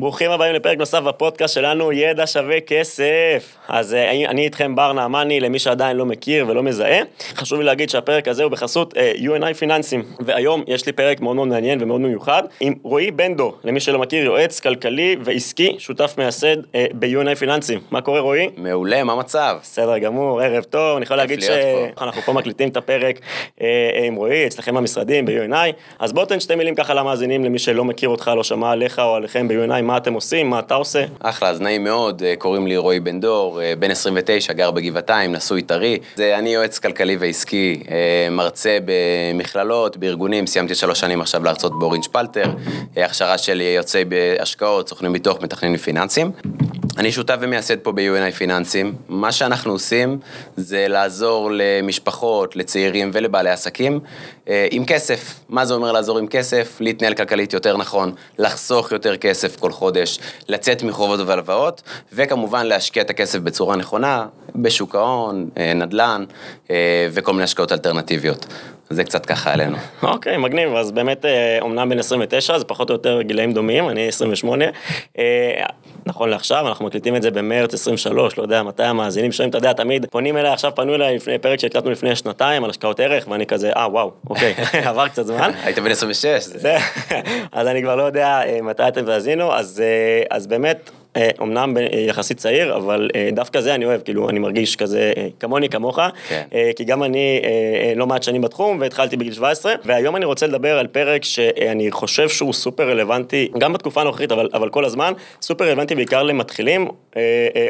ברוכים הבאים לפרק נוסף בפודקאסט שלנו, ידע שווה כסף. אז אה, אני, אני איתכם בר נעמני, למי שעדיין לא מכיר ולא מזהה. חשוב לי להגיד שהפרק הזה הוא בחסות uh, UNI פיננסים. והיום יש לי פרק מאוד מאוד מעניין ומאוד מיוחד עם רועי בנדו, למי שלא מכיר, יועץ כלכלי ועסקי, שותף מייסד uh, ב-UNI פיננסים. מה קורה רועי? מעולה, מה המצב? בסדר גמור, ערב טוב. אני יכול להגיד שאנחנו פה מקליטים את הפרק uh, עם רועי, אצלכם במשרדים, ב-UNI. אז בוא תן שתי מילים ככה למאזינים, למי שלא מכיר אותך, לא שמע עליך או עליכם ב-UNI, מה אתם עושים, מה אתה עושה? אחלה, אז נעים מאוד, אה, קוראים לי רועי בן דור, אה, בן 29, גר בגבעתיים, נשוי טרי. אני יועץ כלכלי ועסקי, אה, מרצה במכללות, בארגונים, סיימתי שלוש שנים עכשיו להרצות באורינג' פלטר, הכשרה של יועצי השקעות, סוכנים ביטוח, מתכננים פיננסיים. אני שותף ומייסד פה ב-UNI פיננסים. מה שאנחנו עושים זה לעזור למשפחות, לצעירים ולבעלי עסקים עם כסף. מה זה אומר לעזור עם כסף? להתנהל כלכלית יותר נכון, לחסוך יותר כסף כל חודש, לצאת מחובות והלוואות, וכמובן להשקיע את הכסף בצורה נכונה, בשוק ההון, אה, נדל"ן אה, וכל מיני השקעות אלטרנטיביות. זה קצת ככה עלינו. אוקיי, okay, מגניב, אז באמת, אומנם אה, בן 29, זה פחות או יותר גילאים דומים, אני 28. נכון לעכשיו, אנחנו מקליטים את זה במרץ 23, לא יודע מתי המאזינים שומעים, אתה יודע, תמיד פונים אליי, עכשיו פנו אליי לפני פרק שהקלטנו לפני שנתיים על השקעות ערך, ואני כזה, אה, וואו, אוקיי, עבר קצת זמן. היית בן 26. אז אני כבר לא יודע מתי אתם תאזינו, אז באמת, אומנם יחסית צעיר, אבל אה, דווקא זה אני אוהב, כאילו, אני מרגיש כזה אה, כמוני, כמוך, כן. אה, כי גם אני לא מעט שנים בתחום, והתחלתי בגיל 17, והיום אני רוצה לדבר על פרק שאני חושב שהוא סופר רלוונטי, גם בתקופה הנוכחית, אבל, אבל כל הזמן, סופר רלוונטי בעיקר למתחילים,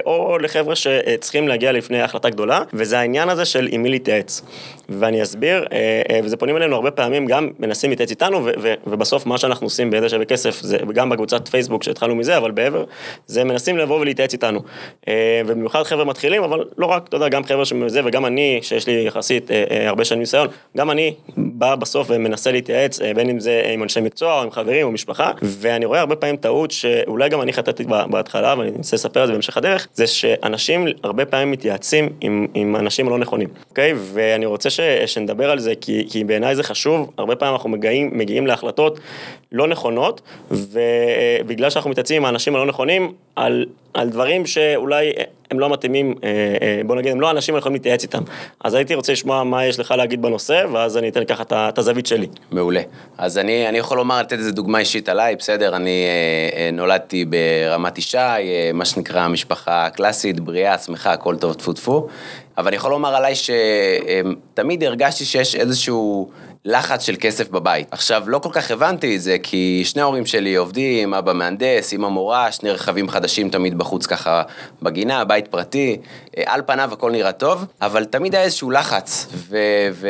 או לחבר'ה שצריכים להגיע לפני החלטה גדולה, וזה העניין הזה של עם מי להתייעץ. ואני אסביר, וזה פונים אלינו הרבה פעמים, גם מנסים להתייעץ איתנו, ובסוף מה שאנחנו עושים בידע שווה כסף, זה גם בקבוצת פייסבוק שהתחלנו מזה, אבל בעבר, זה מנסים לבוא ולהתייעץ איתנו. אה, ובמיוחד חבר'ה מתחילים, אבל לא רק, אתה יודע, גם חבר'ה שמזה, וגם אני, שיש לי יחסית אה, אה, הרבה שנים ניסיון, גם אני בא בסוף ומנסה להתייעץ, בין אם זה עם אנשי מקצוע, או עם חברים, או משפחה, ואני רואה הרבה פעמים טעות שאולי גם אני חטאתי בהתחלה, ואני אנסה לספר את זה בהמשך הדרך, זה שאנשים הרבה פעמים מתייעצים עם, עם אנשים הלא נכונים, אוקיי? ואני רוצה ש, שנדבר על זה, כי, כי בעיניי זה חשוב, הרבה פעמים אנחנו מגיעים, מגיעים להחלטות לא נכונות, ובגלל שאנחנו מתייעצים עם האנשים הלא נכונים, על, על דברים שאולי הם לא מתאימים, אה, אה, בוא נגיד, הם לא אנשים יכולים להתייעץ איתם. אז הייתי רוצה לשמוע מה יש לך להגיד בנושא, ואז אני אתן ככה את הזווית שלי. מעולה. אז אני, אני יכול לומר, לתת איזה דוגמה אישית עליי, בסדר? אני אה, נולדתי ברמת ישי, מה שנקרא משפחה קלאסית, בריאה, שמחה, הכל טוב, טפו טפו. אבל אני יכול לומר עליי שתמיד הרגשתי שיש איזשהו לחץ של כסף בבית. עכשיו, לא כל כך הבנתי את זה, כי שני ההורים שלי עובדים, אבא מהנדס, אמא מורה, שני רכבים חדשים תמיד בחוץ ככה בגינה, בית פרטי. אה, על פניו הכל נראה טוב, אבל תמיד היה איזשהו לחץ, ו- ו-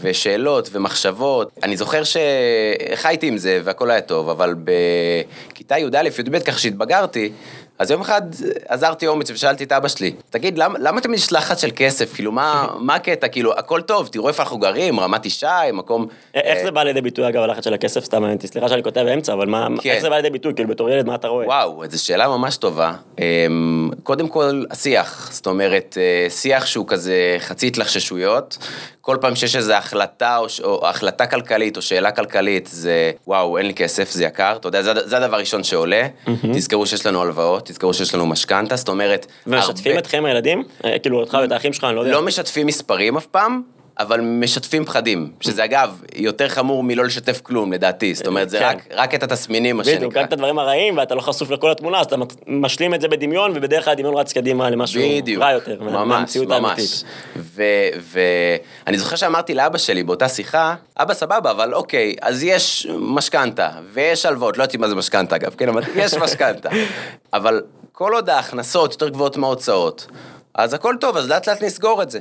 ושאלות ומחשבות. אני זוכר שחייתי עם זה והכל היה טוב, אבל בכיתה י"א-י"ב, כך שהתבגרתי, אז יום אחד עזרתי אומץ ושאלתי את אבא שלי, תגיד, למה, למה יש לחץ של כסף? כאילו, מה, מה הקטע? כאילו, הכל טוב, תראו איפה אנחנו גרים, רמת ישי, מקום... איך אה, זה בא לידי ביטוי, אגב, הלחץ של הכסף? סתם, סליחה שאני כותב באמצע, אבל מה, כן. איך זה בא לידי ביטוי? כאילו, בתור ילד, מה אתה רואה? וואו, זו שאלה ממש טובה. אמ, קודם כל, השיח. זאת אומרת, אה, שיח שהוא כזה חצי התלחששויות. כל פעם שיש איזו החלטה או, או החלטה כלכלית או שאלה כלכלית, זה וואו, אין לי כסף, זה יקר, אתה יודע, זה, זה הדבר הראשון שעולה. Mm-hmm. תזכרו שיש לנו הלוואות, תזכרו שיש לנו משכנתה, זאת אומרת... ומשתפים הרבה... אתכם הילדים? אה, כאילו, אותך ואת האחים שלך, אני לא יודע. לא משתפים מספרים אף פעם. אבל משתפים פחדים, שזה אגב, יותר חמור מלא לשתף כלום, לדעתי. זאת אומרת, זה כן. רק, רק את התסמינים, מה שנקרא. בדיוק, רק את הדברים הרעים, ואתה לא חשוף לכל התמונה, אז אתה משלים את זה בדמיון, ובדרך כלל הדמיון רץ קדימה למשהו בדיוק, רע יותר, ממש, ממש. ואני זוכר שאמרתי לאבא שלי באותה שיחה, אבא סבבה, אבל אוקיי, אז יש משכנתה, ויש הלוואות, לא יודעת מה זה משכנתה אגב, כן, אבל יש משכנתה. אבל כל עוד ההכנסות יותר גבוהות מההוצאות, אז הכל טוב, אז לאט לאט נסגור את זה.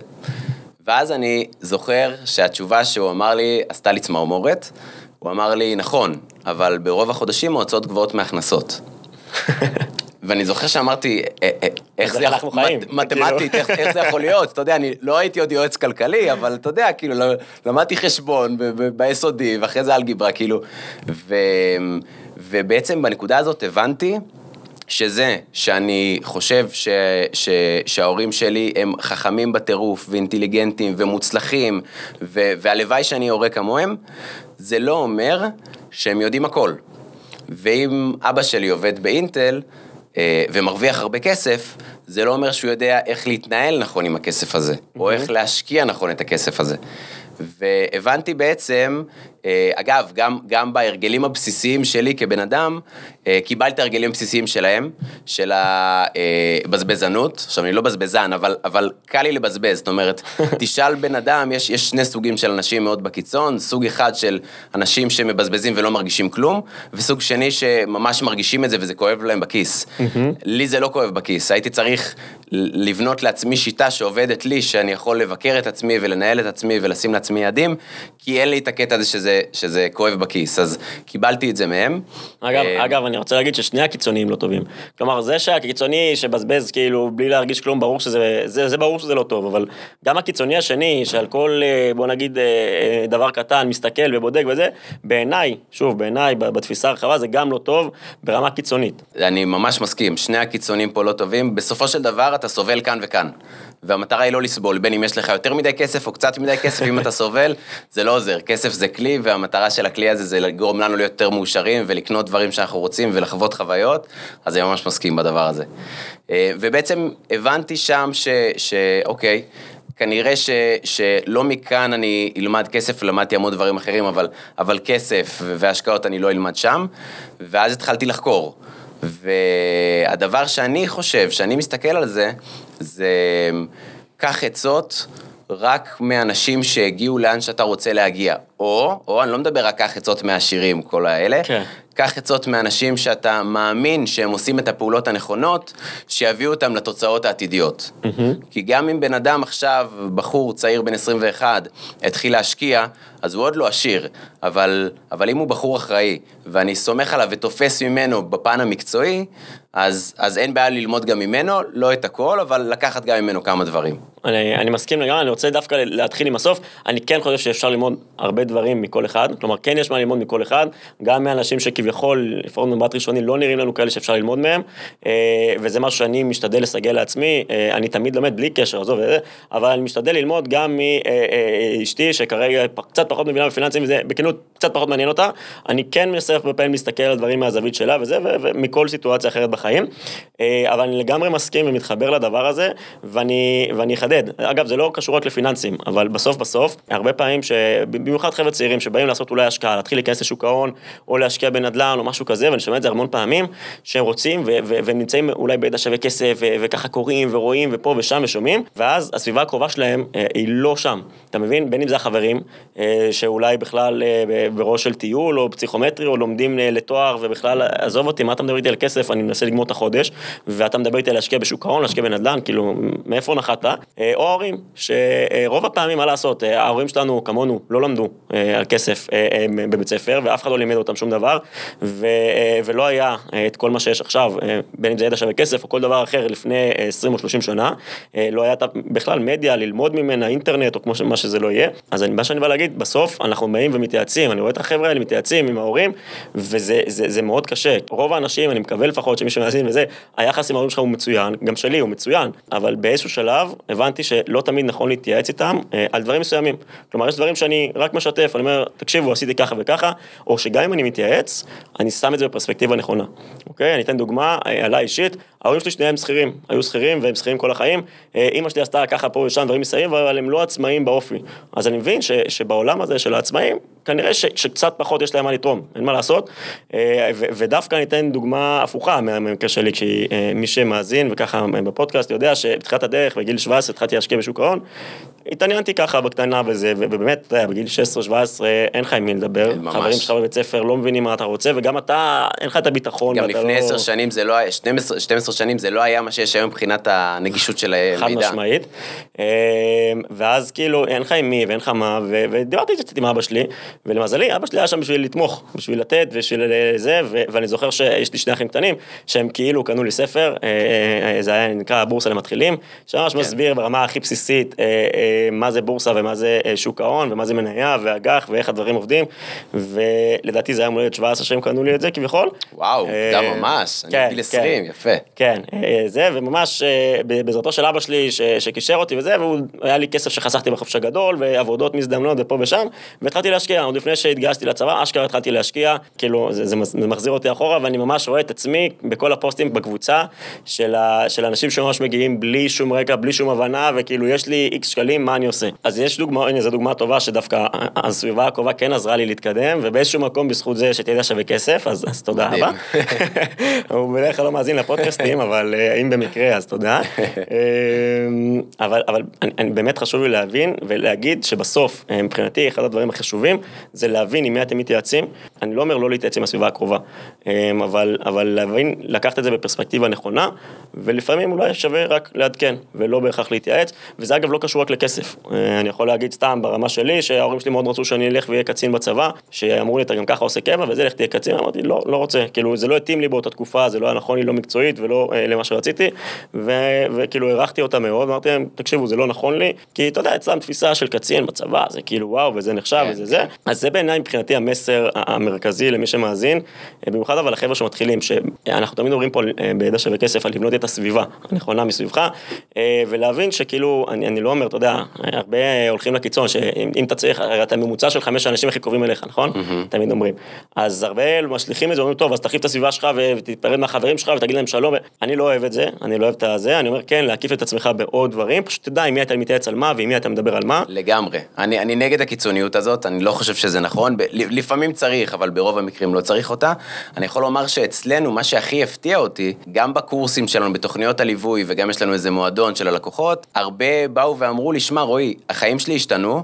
ואז אני זוכר שהתשובה שהוא אמר לי עשתה לי צמרמורת. הוא אמר לי, נכון, אבל ברוב החודשים ההוצאות גבוהות מהכנסות. ואני זוכר שאמרתי, אה, אה, איך זה יכול, מתמטית, איך זה יכול להיות? אתה יודע, אני לא הייתי עוד יועץ כלכלי, אבל אתה יודע, כאילו, למדתי חשבון ביסודי, ואחרי זה אלגברה, כאילו, ובעצם בנקודה הזאת הבנתי שזה שאני חושב ש, ש, שההורים שלי הם חכמים בטירוף ואינטליגנטים ומוצלחים ו, והלוואי שאני הורה כמוהם, זה לא אומר שהם יודעים הכל. ואם אבא שלי עובד באינטל, אה, ומרוויח הרבה כסף, זה לא אומר שהוא יודע איך להתנהל נכון עם הכסף הזה, mm-hmm. או איך להשקיע נכון את הכסף הזה. והבנתי בעצם, אה, אגב, גם, גם בהרגלים הבסיסיים שלי כבן אדם, אה, קיבלתי הרגלים בסיסיים שלהם, של הבזבזנות. עכשיו, אני לא בזבזן, אבל, אבל קל לי לבזבז. זאת אומרת, תשאל בן אדם, יש, יש שני סוגים של אנשים מאוד בקיצון, סוג אחד של אנשים שמבזבזים ולא מרגישים כלום, וסוג שני שממש מרגישים את זה וזה כואב להם בכיס. לי זה לא כואב בכיס, הייתי צריך לבנות לעצמי שיטה שעובדת לי, שאני יכול לבקר את עצמי ולנהל את עצמי ולשים לעצמי יעדים, כי אין לי את הקטע הזה שזה, שזה כואב בכיס, אז קיבלתי את זה מהם. אגב, אה, אגב, אני רוצה להגיד ששני הקיצוניים לא טובים. כלומר, זה שהקיצוני שבזבז כאילו בלי להרגיש כלום, ברור שזה, זה, זה ברור שזה לא טוב, אבל גם הקיצוני השני, שעל כל, אה, בוא נגיד, אה, דבר קטן, מסתכל ובודק וזה, בעיניי, שוב, בעיניי, בתפיסה הרחבה, זה גם לא טוב ברמה קיצונית. אני ממש מסכים, שני הקיצונים פה לא טובים. בסופו של דבר אתה סובל כאן וכאן. והמטרה היא לא לסבול, בין אם יש לך יותר מדי כסף או קצת מדי כסף, אם אתה סובל, זה לא עוזר. כסף זה כלי, והמטרה של הכלי הזה זה לגרום לנו להיות יותר מאושרים ולקנות דברים שאנחנו רוצים ולחוות חוויות, אז אני ממש מסכים בדבר הזה. אה, ובעצם הבנתי שם ש... שאוקיי, כנראה ש, שלא מכאן אני אלמד כסף, למדתי המון דברים אחרים, אבל, אבל כסף והשקעות אני לא אלמד שם, ואז התחלתי לחקור. והדבר שאני חושב, שאני מסתכל על זה, זה קח עצות רק מאנשים שהגיעו לאן שאתה רוצה להגיע. או, או אני לא מדבר רק קח עצות מהעשירים, כל האלה, כן. קח עצות מאנשים שאתה מאמין שהם עושים את הפעולות הנכונות, שיביאו אותם לתוצאות העתידיות. Mm-hmm. כי גם אם בן אדם עכשיו, בחור צעיר בן 21, התחיל להשקיע, אז הוא עוד לא עשיר, אבל, אבל אם הוא בחור אחראי, ואני סומך עליו ותופס ממנו בפן המקצועי, אז, אז אין בעיה ללמוד גם ממנו, לא את הכל, אבל לקחת גם ממנו כמה דברים. אני, אני מסכים לגמרי, אני רוצה דווקא להתחיל עם הסוף. אני כן חושב שאפשר ללמוד הרבה דברים מכל אחד, כלומר, כן יש מה ללמוד מכל אחד, גם מאנשים שכביכול, לפחות במבט ראשוני, לא נראים לנו כאלה שאפשר ללמוד מהם, אה, וזה משהו שאני משתדל לסגל לעצמי, אה, אני תמיד לומד בלי קשר, עזוב את זה, אבל אני משתדל ללמוד גם מאשתי, אה, שכרגע קצת פחות מבינה בפיננסים, וזה בכנות קצת פחות מעניין אותה, אני כן מנסה הרבה פעמים להסתכל על דברים מהזווית שלה וזה, ומכל סיטואציה אחרת בחיים, אבל אני לגמרי מסכים ומתחבר לדבר הזה, ואני, ואני אחדד, אגב, זה לא קשור רק לפיננסים, אבל בסוף בסוף, הרבה פעמים, במיוחד חבר'ה צעירים שבאים לעשות אולי השקעה, להתחיל להיכנס לשוק ההון, או להשקיע בנדל"ן או משהו כזה, ואני שומע את זה המון פעמים, שהם רוצים והם נמצאים אולי בידע שווה כסף, וככה קוראים ורואים ופה ושם ושומעים, ואז הסביבה הקרובה שלהם אה, היא לא שם, אתה מבין? בין אם זה החברים, אה, שאולי בכלל אה, בראש של טיול או פסיכומטרי, או לומדים לתואר, ובכלל, עזוב אותי, מה אתה מדבר איתי על כסף, אני מנסה לגמור את החודש, ואתה מדבר איתי על להשקיע בשוק ההון, להשקיע בנדל"ן, כאילו, מאיפה נחת? או ההורים, שרוב הפעמים, מה לעשות, ההורים שלנו, כמונו, לא למדו על כסף בבית ספר, ואף אחד לא לימד אותם שום דבר, ו, ולא היה את כל מה שיש עכשיו, בין אם זה ידע שווה כסף או כל דבר אחר לפני 20 או 30 שנה, לא היה בכלל מדיה ללמוד ממנה, אינטרנט או כמו מה שזה לא יהיה. אז מה שאני בא להגיד, בסוף אנחנו באים ומתייעצים, אני רואה את החבר'ה האלה מתייעצים עם ההורים, וזה זה, זה מאוד קשה. רוב האנשים, אני מקווה לפחות שמי שמאזין וזה, היחס עם ההורים שלך הוא מצוין, גם שלי הוא מצוין, אבל באיזשהו שלב הבנתי שלא תמיד נכון להתייעץ איתם על דברים מסוימים. כלומר, יש דברים שאני רק משתף, אני אומר, תקשיבו, עשיתי ככה וככה, או שגם אם אני מתייעץ, אני שם את זה בפרספקטיבה נכונה. אוקיי? אני אתן דוגמה אה, עליי אישית, ההורים שלי שניהם שכירים, היו שכירים והם שכירים כל החיים. אה, אימא שלי עשתה ככה פה ושם דברים מסביב, אבל הם לא עצמאים באופי. אז אני מבין ש, שבעולם הזה של העצמאים, כנראה ש, שקצת פחות יש להם מה לתרום, אין מה לעשות. אה, ו, ודווקא אני אתן דוגמה הפוכה מהמקרה שלי, כי מי שמאזין וככה בפודקאסט יודע שבתחילת הדרך, בגיל 17 התחלתי להשקיע בשוק ההון, התעניינתי ככה בקטנה וזה, ובאמת, אתה יודע, בגיל 16-17 אין לך עם מי לדבר. ממש. חברים שלך בבית ספר לא מבינים מה אתה רוצה, וגם אתה, אין לך את הביטחון. גם לפני 10 לא... שנים זה לא היה, 12, 12 שנים זה לא היה מה שיש היום מבחינת הנגישות של המידע. חד משמעית. אמ, ואז כאילו, אין לך עם מי ואין לך מה, ודיברתי קצת עם אבא שלי, ולמזלי, אבא שלי היה שם בשביל לתמוך, בשביל לתת, בשביל זה, ואני זוכר שיש לי שני אחים קטנים, שהם כאילו קנו לי ספר, אה, אה, אה, זה היה נקרא הבורסה למתחילים, שממש כן. מסביר ברמה הכי בסיסית מה זה בורסה ומה זה שוק ההון, ומה זה מניה ואג"ח, ואיך הדברים עובדים, ולדעתי זה היה מולדת 17 שהם קנו לי את זה כביכול. וואו, גם ממש, אני בגיל 20, יפה. כן, זה, וממש בעזרתו של אבא שלי שקישר אותי וזה, והוא, היה לי כסף שחסכתי בחופש הגדול, ועבודות מזדמנות ופה ושם, והתחלתי להשקיע. עוד לפני שהתגייסתי לצבא, אשכרה התחלתי להשקיע, כאילו, זה, זה, זה מחזיר אותי אחורה, ואני ממש רואה את עצמי בכל הפוסטים בקבוצה של, ה, של אנשים שממש מגיעים בלי שום רקע, בלי שום הבנה, וכאילו, יש לי איקס שקלים, מה אני עושה? אז יש דוגמה, הנה, זו דוגמה טובה שדווקא הסביבה הקרובה כן עזרה לי להתקדם, ובאיזשהו מקום בזכות זה שתדע שווה כסף, אז, אז תודה רבה. הוא בדרך כלל לא מאזין לפודקאסטים, אבל אה, אם במקרה, אז תודה. אמ, אבל, אבל אני, אני באמת חשוב לי להבין ולהגיד שבסוף, אה, מבחינתי, אחד הדברים החשובים זה להבין עם מי אתם מתייעצים. אני לא אומר לא להתייעץ עם הסביבה הקרובה, אמ, אבל, אבל להבין, לקחת את זה בפרספקטיבה נכונה, ולפעמים אולי שווה רק לעדכן, ולא בהכרח להתייעץ, וזה אגב לא קשור רק לכסף. אה, אני יכול להגיד סתם ברמה שלי, שההורים שלי מאוד רצו שאני אלך ואהיה קצין בצבא, שאמרו לי, אתה גם ככה עושה קבע, וזה, לך תהיה קצין, אמרתי, לא, לא רוצה, כאילו, זה לא התאים לי באותה תקופה, זה לא היה נכון לי, לא מקצועית ולא אה, למה שרציתי, ו, וכאילו הערכתי אותה מאוד, אמרתי להם, תקשיבו, זה לא נכון לי, כי אתה יודע, אצלם תפיסה של קצין בצבא, זה כאילו וואו, וזה נחשב, כן, וזה זה, כן. אז זה בעיניי מבחינתי המסר המרכזי למי שמאזין, אה, במיוחד אבל לחבר'ה שמתחילים, שאנחנו תמיד אומרים פה אה, בידע שווה כסף על לבנות את הסביבה הנכונה מסביבך, אה, ולהבין שכאילו, אני, אני לא אומר, אתה יודע, הרבה הולכים לקיצון, שאם אתה צריך, הרי אתה ממוצע של חמש אנשים הכי קרובים אליך, נכון? Mm-hmm. תמיד אומרים. אז הרבה משליכים את זה, אומרים, טוב, אז תחליף את הסביבה שלך ותתפרד מהחברים שלך ותגיד להם שלום. אני לא אוהב את זה, אני לא אוהב את הזה, אני אומר, כן, להקיף את עצמך בעוד דברים, פשוט תדע עם מי אתה מתייעץ על מה ועם מי אתה מדבר על מה. לגמרי. אני, אני נגד הקיצוניות הזאת, אני לא חושב שזה נכון, ב- לפעמים צריך, אבל ברוב המקרים לא צריך אותה. אני יכול לומר שאצלנו, מה שהכי הפתיע אותי, גם בקורסים שלנו, בתוכניות הליווי, וגם יש לנו איזה מועדון של הלקוחות, הרבה באו ואמרו לי, שמע, רועי, החיים שלי השתנו,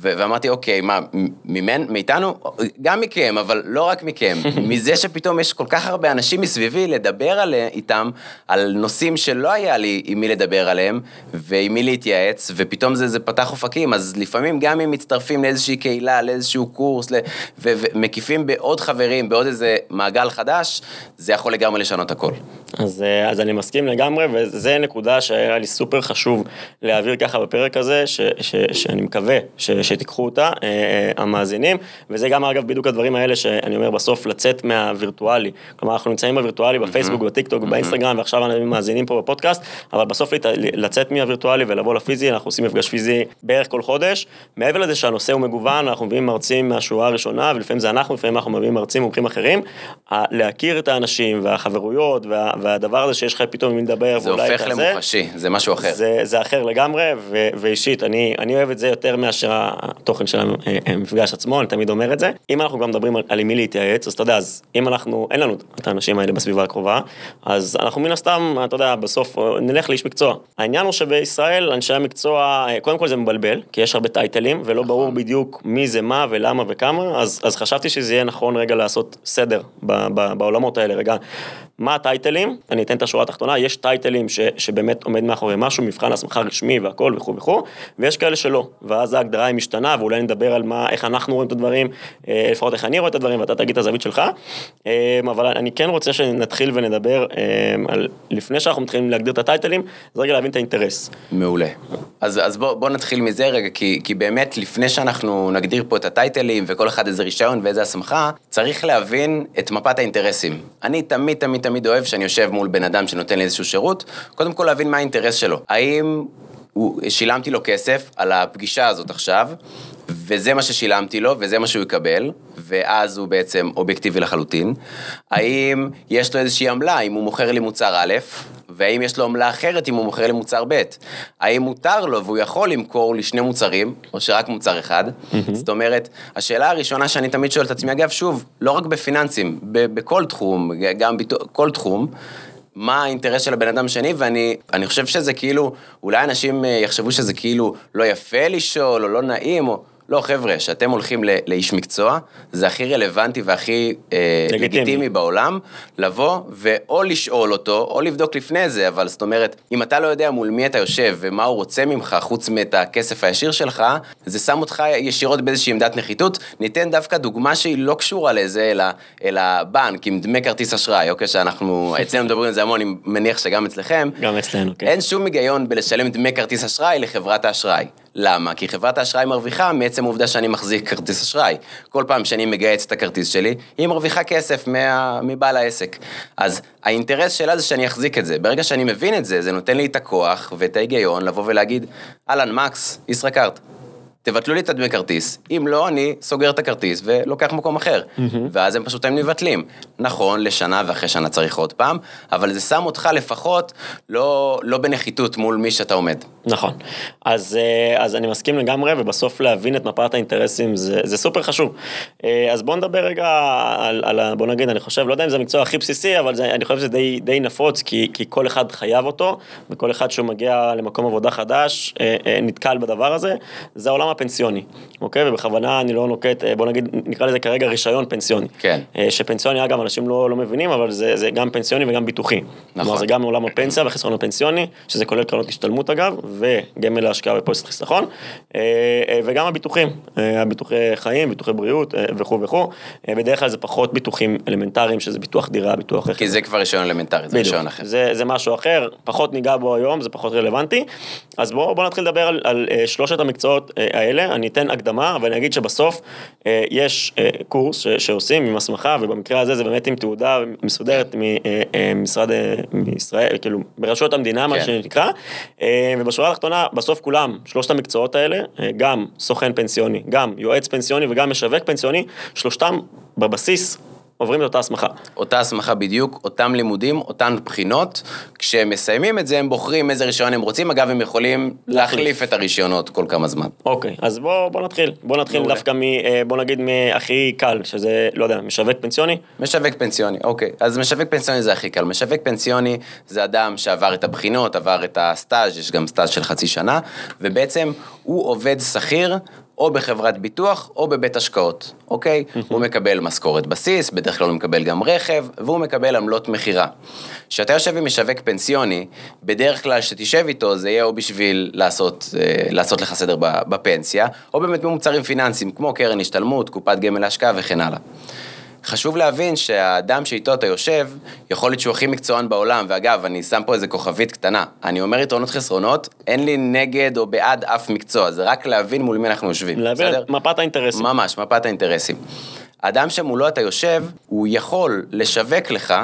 ואמרתי, אוקיי, מה, ממנ... מאיתנו? גם מכם, אבל לא רק מכם. מזה שפתאום יש כל כך הרבה אנשים מסביבי לדבר על... איתם, על נושאים שלא היה לי עם מי לדבר עליהם, ועם מי להתייעץ, ופתאום זה, זה פתח אופקים, אז לפעמים גם אם מצטרפים לאיזושהי קהילה, לאיזשהו קורס, ל... ו... ומקיפים בעוד חברים, בעוד איזה מעגל חדש, זה יכול לגמרי לשנות הכל. אז, אה, אז אני מסכים לגמרי, וזו נקודה שהיה לי סופר חשוב להעביר ככה בפרק הזה, ש, ש, שאני מקווה ש, שתיקחו אותה, אה, אה, המאזינים, וזה גם אגב בדיוק הדברים האלה שאני אומר בסוף, לצאת מהווירטואלי. כלומר, אנחנו נמצאים בווירטואלי בפייסבוק, בטיקטוק, באינסטגרם, ועכשיו אנחנו מאזינים פה בפודקאסט, אבל בסוף לצאת מהווירטואלי ולבוא לפיזי, אנחנו עושים מפגש פיזי בערך כל חודש. מעבר לזה שהנושא הוא מגוון, אנחנו מביאים מרצים מהשורה הראשונה, ולפעמים זה אנחנו, לפעמים אנחנו מביאים מרצים מומחים אחרים, להכיר את האנשים והחברויות וה, והדבר הזה שיש לך פתאום עם מי לדבר, זה הופך למוחשי, זה משהו אחר. זה, זה אחר לגמרי, ו, ואישית, אני, אני אוהב את זה יותר מאשר התוכן של המפגש עצמו, אני תמיד אומר את זה. אם אנחנו גם מדברים על, על מי להתייעץ, אז אתה יודע, אז אם אנחנו, אין לנו את האנשים האלה בסביבה הקרובה, אז אנחנו מן הסתם, אתה יודע, בסוף נלך לאיש מקצוע. העניין הוא שבישראל, אנשי המקצוע, קודם כל זה מבלבל, כי יש הרבה טייטלים, ולא נכון. ברור בדיוק מי זה מה ולמה וכמה, אז, אז חשבתי שזה יהיה נכון רגע לעשות סדר ב, ב, בעולמות האלה. רגע, מה הטייטלים? אני אתן את השורה התחתונה, יש טייטלים ש, שבאמת עומד מאחורי משהו, מבחן הסמכה רשמי והכל וכו' וכו', ויש כאלה שלא, ואז ההגדרה היא משתנה, ואולי נדבר על מה, איך אנחנו רואים את הדברים, אה, לפחות איך אני רואה את הדברים, ואתה תגיד את הזווית שלך, אה, אבל אני כן רוצה שנתחיל ונדבר אה, על, לפני שאנחנו מתחילים להגדיר את הטייטלים, אז רגע להבין את האינטרס. מעולה. אז, אז בוא, בוא נתחיל מזה רגע, כי, כי באמת לפני שאנחנו נגדיר פה את הטייטלים, וכל אחד איזה רישיון ואיזה הסמכה, צריך להבין את מפת האינטרסים. אני תמיד תמיד תמיד אוהב שאני יושב מול בן אדם שנותן לי איזשהו שירות, קודם כל להבין מה האינטרס שלו. האם הוא, שילמתי לו כסף על הפגישה הזאת עכשיו, וזה מה ששילמתי לו, וזה מה שהוא יקבל, ואז הוא בעצם אובייקטיבי לחלוטין. האם יש לו איזושהי עמלה, אם הוא מוכר לי מוצר א', והאם יש לו עמלה אחרת אם הוא מוכר לי מוצר ב'? האם מותר לו והוא יכול למכור לי שני מוצרים, או שרק מוצר אחד? זאת אומרת, השאלה הראשונה שאני תמיד שואל את עצמי, אגב, שוב, לא רק בפיננסים, בכל תחום, גם בכל תחום, מה האינטרס של הבן אדם שני, ואני חושב שזה כאילו, אולי אנשים אה, יחשבו שזה כאילו לא יפה לשאול, או לא נעים, או... לא, חבר'ה, כשאתם הולכים לאיש מקצוע, זה הכי רלוונטי והכי אה, לגיטימי. לגיטימי בעולם, לבוא ואו לשאול אותו, או לבדוק לפני זה, אבל זאת אומרת, אם אתה לא יודע מול מי אתה יושב ומה הוא רוצה ממך, חוץ מאת הכסף הישיר שלך, זה שם אותך ישירות באיזושהי עמדת נחיתות. ניתן דווקא דוגמה שהיא לא קשורה לזה, אלא, אלא בנק, עם דמי כרטיס אשראי, אוקיי, שאנחנו, אצלנו מדברים על זה המון, אני מניח שגם אצלכם. גם אצלנו, כן. אין שום היגיון בלשלם דמי כרטיס אשראי לחברת האשראי. למה? כי חברת האשראי מרוויחה מעצם העובדה שאני מחזיק כרטיס אשראי. כל פעם שאני מגייס את הכרטיס שלי, היא מרוויחה כסף מה... מבעל העסק. אז האינטרס שלה זה שאני אחזיק את זה. ברגע שאני מבין את זה, זה נותן לי את הכוח ואת ההיגיון לבוא ולהגיד, אהלן, מקס, ישראכרט. תבטלו לי את הדמי כרטיס. אם לא, אני סוגר את הכרטיס ולוקח מקום אחר. ואז הם פשוט הם מבטלים. נכון, לשנה ואחרי שנה צריך עוד פעם, אבל זה שם אותך לפחות לא, לא בנחיתות מול מי שאתה עומד. נכון. אז, אה, אז אני מסכים לגמרי, ובסוף להבין את מפת האינטרסים זה, זה סופר חשוב. אה, אז בואו נדבר רגע על, על, בוא נגיד, אני חושב, לא יודע אם זה המקצוע הכי בסיסי, אבל זה, אני חושב שזה די, די נפוץ, כי, כי כל אחד חייב אותו, וכל אחד שהוא מגיע למקום עבודה חדש, אה, נתקל בדבר הזה, זה העולם הפנסיוני, אוקיי? ובכוונה אני לא נוקט, בוא נגיד, נקרא לזה כרגע רישיון פנסיוני. כן. שפנסיוני, אגב, אנשים לא, לא מבינים, אבל זה, זה גם פנסיוני וגם ביטוחי. נכון. כלומר, זה גם מעולם הפנסיה והחיסכון הפנסיוני, שזה כולל קרנות השתלמות אגב, וגמל להשקעה בפוליסת חיסכון, אה, אה, וגם הביטוחים, אה, הביטוחי חיים, ביטוחי בריאות וכו' וכו', בדרך כלל זה פחות ביטוחים אלמנטריים, שזה ביטוח דירה, ביטוח רכב. כי זה כבר רישיון אלמנטרי, זה רישיון אחר. זה, זה משהו אחר, פחות ניגע בו היום, זה פחות רלוונטי. אז בואו בוא נתחיל לדבר על, על שלושת המקצועות האלה, אני אתן הקדמה, ואני אגיד שבסוף יש קורס ש, שעושים עם הסמכה, ובמקרה הזה זה באמת עם תעודה מסודרת ממשרד, מישראל, כאילו, ברשויות המדינה, כן. מה שנקרא, ובשורה התחתונה, בסוף כולם, שלושת המקצועות האלה, אה, גם סוכן פנסיוני, גם יועץ פנסיוני וגם משווק פנסיוני, שלושתם בבסיס עוברים את אותה הסמכה. אותה הסמכה בדיוק, אותם לימודים, אותן בחינות. כשהם מסיימים את זה, הם בוחרים איזה רישיון הם רוצים. אגב, הם יכולים להחליף את הרישיונות כל כמה זמן. אוקיי, אז בוא, בוא נתחיל. בוא נתחיל מעולה. דווקא מ... אה, בוא נגיד מהכי קל, שזה, לא יודע, משווק פנסיוני? משווק פנסיוני, אוקיי. אז משווק פנסיוני זה הכי קל. משווק פנסיוני זה אדם שעבר את הבחינות, עבר את הסטאז', יש גם סטאז' של חצי שנה, ובעצם הוא עובד שכיר או בחברת ביטוח או בבית השקעות, אוקיי? הוא מקבל משכורת בסיס, בדרך כלל הוא מקבל גם רכב, והוא מקבל עמלות מכירה. כשאתה יושב עם משווק פנסיוני, בדרך כלל כשתשב איתו זה יהיה או בשביל לעשות, אה, לעשות לך סדר בפנסיה, או באמת במוצרים פיננסיים, כמו קרן השתלמות, קופת גמל להשקעה וכן הלאה. חשוב להבין שהאדם שאיתו אתה יושב, יכול להיות שהוא הכי מקצוען בעולם, ואגב, אני שם פה איזה כוכבית קטנה. אני אומר יתרונות חסרונות, אין לי נגד או בעד אף מקצוע, זה רק להבין מול מי אנחנו יושבים, להבין בסדר? מפת האינטרסים. ממש, מפת האינטרסים. האדם שמולו אתה יושב, הוא יכול לשווק לך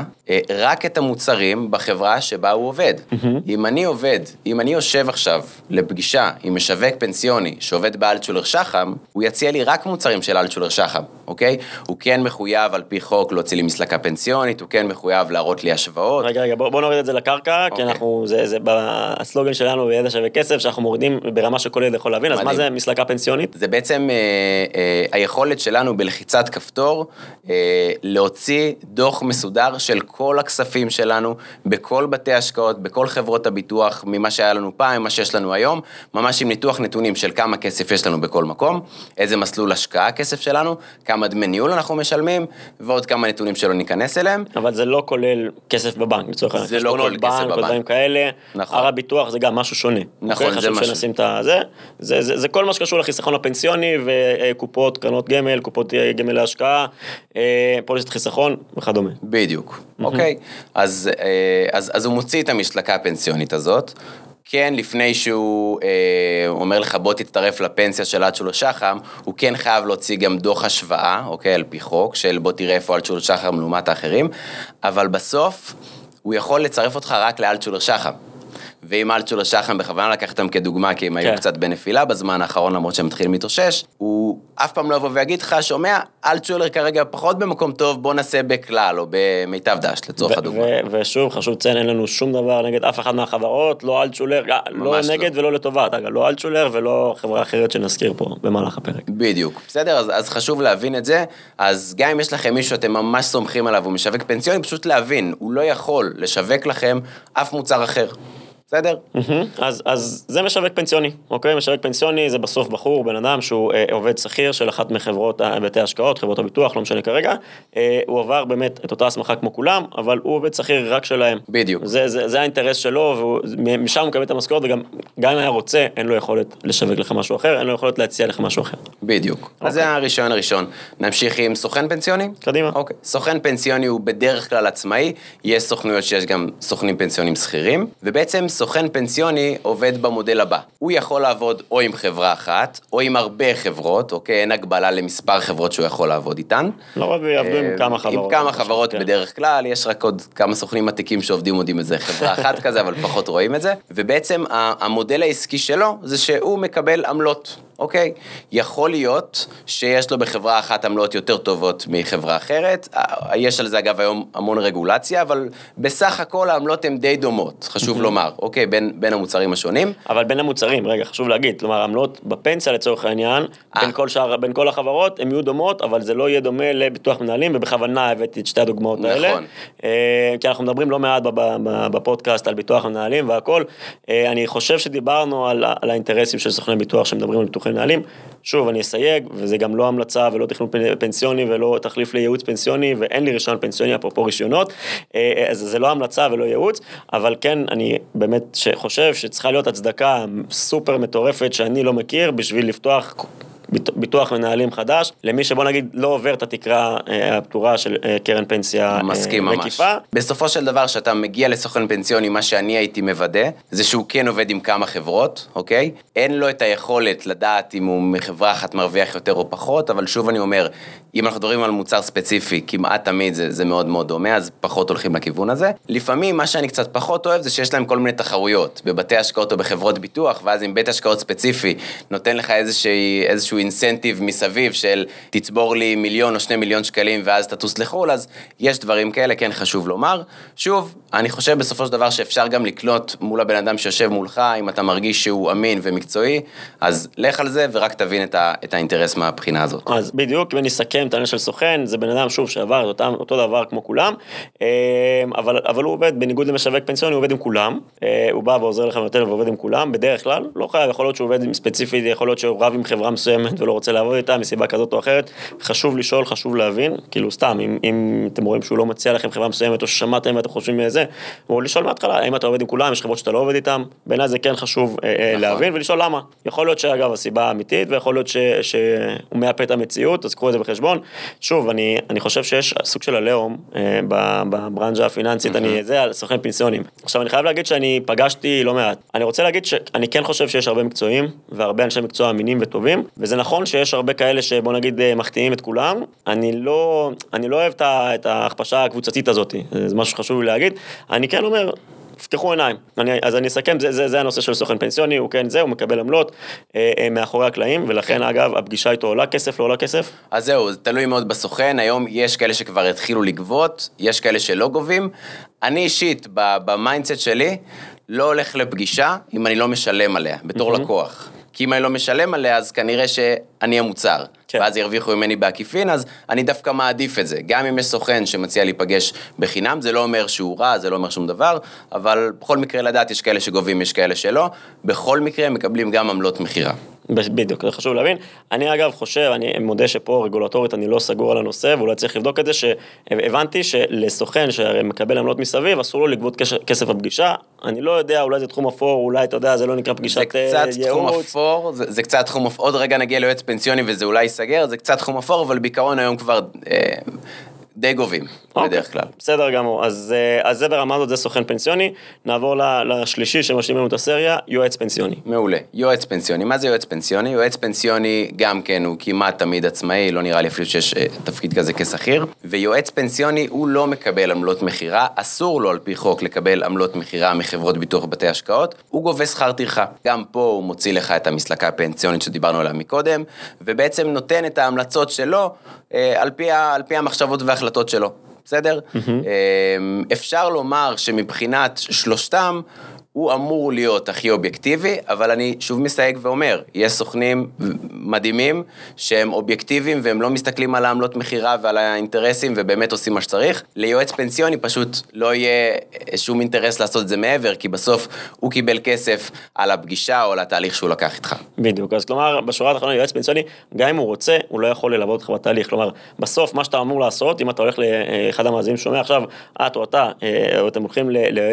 רק את המוצרים בחברה שבה הוא עובד. Mm-hmm. אם אני עובד, אם אני יושב עכשיו לפגישה עם משווק פנסיוני שעובד באלטשולר שחם, הוא יציע לי רק מוצרים של אלטשולר שחם, אוקיי? הוא כן מחויב על פי חוק להוציא לי מסלקה פנסיונית, הוא כן מחויב להראות לי השוואות. רגע, רגע, בוא, בוא נוריד את זה לקרקע, אוקיי. כי אנחנו, זה, זה בסלוגן שלנו בידע שווה כסף, שאנחנו מורידים ברמה שכל ילד יכול להבין, מדהים. אז מה זה מסלקה פנסיונית? זה בעצם אה, אה, היכולת שלנו בלחיצת כפתור אה, להוציא דוח מסודר של כל הכספים שלנו, בכל בתי השקעות, בכל חברות הביטוח, ממה שהיה לנו פעם, ממה שיש לנו היום, ממש עם ניתוח נתונים של כמה כסף יש לנו בכל מקום, איזה מסלול השקעה הכסף שלנו, כמה דמי ניהול אנחנו משלמים, ועוד כמה נתונים שלא ניכנס אליהם. אבל זה לא כולל כסף בבנק, לצורך העניין. זה לא כולל כסף בבנק. ודברים כאלה. נכון. הר הביטוח זה גם משהו שונה. נכון, אוקיי? זה משהו. חשוב שנשים את זה. זה, זה, זה כל מה שקשור לחיסכון הפנסיוני וקופות, קרנות גמל, קופות גמל להשקעה, אה, פוליסת חיסכון וכדומה. בדיוק, אוקיי. אז, אה, אז, אז הוא מוציא את המשלקה הפנסיונית הזאת. כן, לפני שהוא אה, אומר לך בוא תצטרף לפנסיה של אלטשולר שחם, הוא כן חייב להוציא גם דוח השוואה, אוקיי, על פי חוק, של בוא תראה איפה אלטשולר שחם לעומת האחרים, אבל בסוף הוא יכול לצרף אותך רק לאלטשולר שחם. ואם אלטשולר שחם, בכוונה לקח אותם כדוגמה, כי הם כן. היו קצת בנפילה בזמן האחרון, למרות שהם מתחילים להתאושש, הוא אף פעם לא יבוא ויגיד לך, שומע, אלטשולר כרגע פחות במקום טוב, בוא נעשה בכלל, או במיטב דש, לצורך הדוגמה. ושוב, חשוב לציין, אין לנו שום דבר נגד אף אחת מהחברות, לא אלטשולר, אה, לא נגד לא. ולא לטובת, אגב, לא אלטשולר ולא חברה אחרת שנזכיר פה במהלך הפרק. בדיוק, בסדר, אז, אז חשוב להבין את זה, אז גם אם יש לכם מישהו שאתם ממש סומכים עליו, הוא משווק פנסיוני, פשוט להבין, הוא לא יכול לשווק לכם אף מוצר אחר. בסדר? אז, אז זה משווק פנסיוני, אוקיי? משווק פנסיוני זה בסוף בחור, בן אדם שהוא אה, עובד שכיר של אחת מחברות בתי ההשקעות, חברות הביטוח, לא משנה כרגע. אה, הוא עבר באמת את אותה הסמכה כמו כולם, אבל הוא עובד שכיר רק שלהם. בדיוק. זה, זה, זה האינטרס שלו, ומשם הוא מקבל את המשכורת, וגם גם אם היה רוצה, אין לו יכולת לשווק לך משהו אחר, אין לו יכולת להציע לך משהו אחר. בדיוק. אוקיי. אז זה הראשון הראשון. נמשיך עם סוכן פנסיוני? קדימה. אוקיי. סוכן פנסיוני הוא בדרך כלל עצמאי, יש סוכנויות שיש גם סוכנים פנסיונים שכירים, ובעצם סוכן פנסיוני עובד במודל הבא. הוא יכול לעבוד או עם חברה אחת, או עם הרבה חברות, אוקיי? אין הגבלה למספר חברות שהוא יכול לעבוד איתן. לא רק יעבדו עם אה, כמה חברות. עם כמה חברות כן. בדרך כלל, יש רק עוד כמה סוכנים עתיקים שעובדים עוד עם איזה חברה אחת כזה, אבל פחות רואים את זה. ובעצם המודל העסקי שלו זה שהוא מקבל עמלות. אוקיי, יכול להיות שיש לו בחברה אחת עמלות יותר טובות מחברה אחרת, יש על זה אגב היום המון רגולציה, אבל בסך הכל העמלות הן די דומות, חשוב לומר, אוקיי, בין, בין המוצרים השונים. אבל בין המוצרים, רגע, חשוב להגיד, כלומר, עמלות בפנסיה לצורך העניין, אה. בין כל, שאר, בין כל החברות, הן יהיו דומות, אבל זה לא יהיה דומה לביטוח מנהלים, ובכוונה הבאתי את שתי הדוגמאות נכון. האלה. אה, כי אנחנו מדברים לא מעט בפודקאסט על ביטוח מנהלים והכל. אה, אני חושב שדיברנו על, על האינטרסים של סוכני ביטוח שמדברים על ביטוחי מנהלים. שוב, אני אסייג, וזה גם לא המלצה ולא תכנון פנ- פנסיוני ולא תחליף לייעוץ פנסיוני, ואין לי רישיון פנסיוני, אפרופו רישיונות, אה, אז זה לא המלצה ולא ייעוץ, אבל כן, אני באמת חושב שצריכה להיות הצדקה סופר מטורפת שאני לא מכיר בשביל לפתוח ביטוח מנהלים חדש, למי שבוא נגיד לא עובר את התקרה אה, הפטורה של אה, קרן פנסיה אה, מסכים ממש. מקיפה. בסופו של דבר, כשאתה מגיע לסוכן פנסיוני, מה שאני הייתי מוודא, זה שהוא כן עובד עם כמה חברות, אוקיי? אין לו את היכולת לדעת אם הוא מחברה אחת מרוויח יותר או פחות, אבל שוב אני אומר, אם אנחנו מדברים על מוצר ספציפי, כמעט תמיד זה, זה מאוד מאוד דומה, אז פחות הולכים לכיוון הזה. לפעמים, מה שאני קצת פחות אוהב, זה שיש להם כל מיני תחרויות, בבתי השקעות או בחברות ביטוח, ואז אם בית השקעות ספציפי נותן לך איזושהי, איזשהו אינסנטיב מסביב של תצבור לי מיליון או שני מיליון שקלים ואז תטוס לחו"ל, אז יש דברים כאלה, כן חשוב לומר. שוב, אני חושב בסופו של דבר שאפשר גם לקלוט מול הבן אדם שיושב מולך, אם אתה מרגיש שהוא אמין ומקצועי, אז לך על זה ורק תבין את, ה, את האינטרס מהבחינה הזאת. אז בדיוק, אם אני אסכם את העניין של סוכן, זה בן אדם שוב שעבר את אותם, אותו דבר כמו כולם, אה, אבל, אבל הוא עובד, בניגוד למשווק פנסיוני, הוא עובד עם כולם, אה, הוא בא ועוזר לך ונותן ועובד עם כולם, בדרך כלל, לא חייב, יכול להיות שהוא עובד ספציפית, יכול להיות שהוא רב עם חברה מסוימת ולא רוצה לעבוד איתה מסיבה כזאת או אחרת, חשוב לשאול, חשוב להבין, כאילו סתם, אם, אם אתם רואים שהוא לא מציע לכם חברה מסוימת או ששמעתם ואתם חושבים מזה, או לשאול מההתחלה, האם אתה עובד עם כולם, יש חברות שאתה לא עובד איתם, בעיניי זה כן חשוב אה, אה, נכון. להבין ולשאול למה. יכול להיות שאגב הסיבה האמיתית, ויכול להיות ש, שהוא מאפה את המציאות, אז קחו את זה בחשבון. שוב, אני, אני חושב שיש סוג של עליהום אה, בברנז'ה הפיננסית, אני זה על סוכני פנסיונים. עכשיו, אני חייב להגיד שאני פגשתי לא מעט. אני רוצה להגיד שאני כן חושב שיש הרבה מקצועים, והרבה אנשי מקצוע אמינים וטובים, וזה נכון שיש הרבה כאלה שבוא נגיד אה, מחטיאים את כולם. אני לא, אני לא אוהב את ההכפשה הקבוצתית הזאת, זה משהו שחשוב לי להגיד. אני כן אומר, תפתחו עיניים. אני, אז אני אסכם, זה, זה, זה הנושא של סוכן פנסיוני, הוא כן זה, הוא מקבל עמלות אה, אה, מאחורי הקלעים, ולכן אגב, הפגישה איתו עולה כסף, לא עולה כסף. אז זהו, זה תלוי מאוד בסוכן, היום יש כאלה שכבר התחילו לגבות, יש כאלה שלא גובים. אני אישית, ב mindset שלי, לא הולך לפגישה אם אני לא משלם עליה, בתור לקוח. כי אם אני לא משלם עליה, אז כנראה שאני המוצר. כן. ואז ירוויחו ממני בעקיפין, אז אני דווקא מעדיף את זה. גם אם יש סוכן שמציע להיפגש בחינם, זה לא אומר שהוא רע, זה לא אומר שום דבר, אבל בכל מקרה לדעת, יש כאלה שגובים, יש כאלה שלא. בכל מקרה מקבלים גם עמלות מכירה. בדיוק, זה חשוב להבין. אני אגב חושב, אני מודה שפה רגולטורית אני לא סגור על הנושא, ואולי צריך לבדוק את זה, שהבנתי שלסוכן שמקבל עמלות מסביב, אסור לו לגבות כסף בפגישה. אני לא יודע, אולי זה תחום אפור, אולי, אתה יודע, זה לא נקרא פגישת זה אה, קצת תחום ייעוץ. אפור, זה, זה קצת תחום אפור, עוד רגע נגיע ליועץ פנסיוני וזה אולי ייסגר, זה קצת תחום אפור, אבל בעיקרון היום כבר אה, די גובים, אוקיי, בדרך כלל. בסדר גמור, אז, אה, אז זה ברמה הזאת, זה סוכן פנסיוני. נעבור לשלישי שמשלים לנו את הסריה, יועץ פנסיוני. מעולה. יועץ פנסיוני. מה זה יועץ פנסיוני? יועץ פנסיוני גם כן הוא כמעט תמיד עצמאי, לא נראה לי אפילו שיש אה, תפקיד כזה כשכיר. ויועץ פנסיוני הוא לא מקבל עמלות מכירה, אסור לו על פי חוק לקבל עמלות מכירה מחברות ביטוח בתי השקעות, הוא גובה שכר טרחה. גם פה הוא מוציא לך את המסלקה הפנסיונית שדיברנו עליה מקודם, ובעצם נותן את ההמלצות שלו על פי, על פי המחשבות וההחלטות שלו. בסדר? אמ, אפשר לומר שמבחינת שלושתם, הוא אמור להיות הכי אובייקטיבי, אבל אני שוב מסתייג ואומר, יש סוכנים מדהימים שהם אובייקטיביים והם לא מסתכלים על העמלות מכירה ועל האינטרסים ובאמת עושים מה שצריך. ליועץ פנסיוני פשוט לא יהיה שום אינטרס לעשות את זה מעבר, כי בסוף הוא קיבל כסף על הפגישה או על התהליך שהוא לקח איתך. בדיוק, אז כלומר, בשורה התחתונה, יועץ פנסיוני, גם אם הוא רוצה, הוא לא יכול ללוות אותך בתהליך. כלומר, בסוף, מה שאתה אמור לעשות, אם אתה הולך לאחד המאזינים שומע עכשיו, את או אתה, אה, או אתם הולכים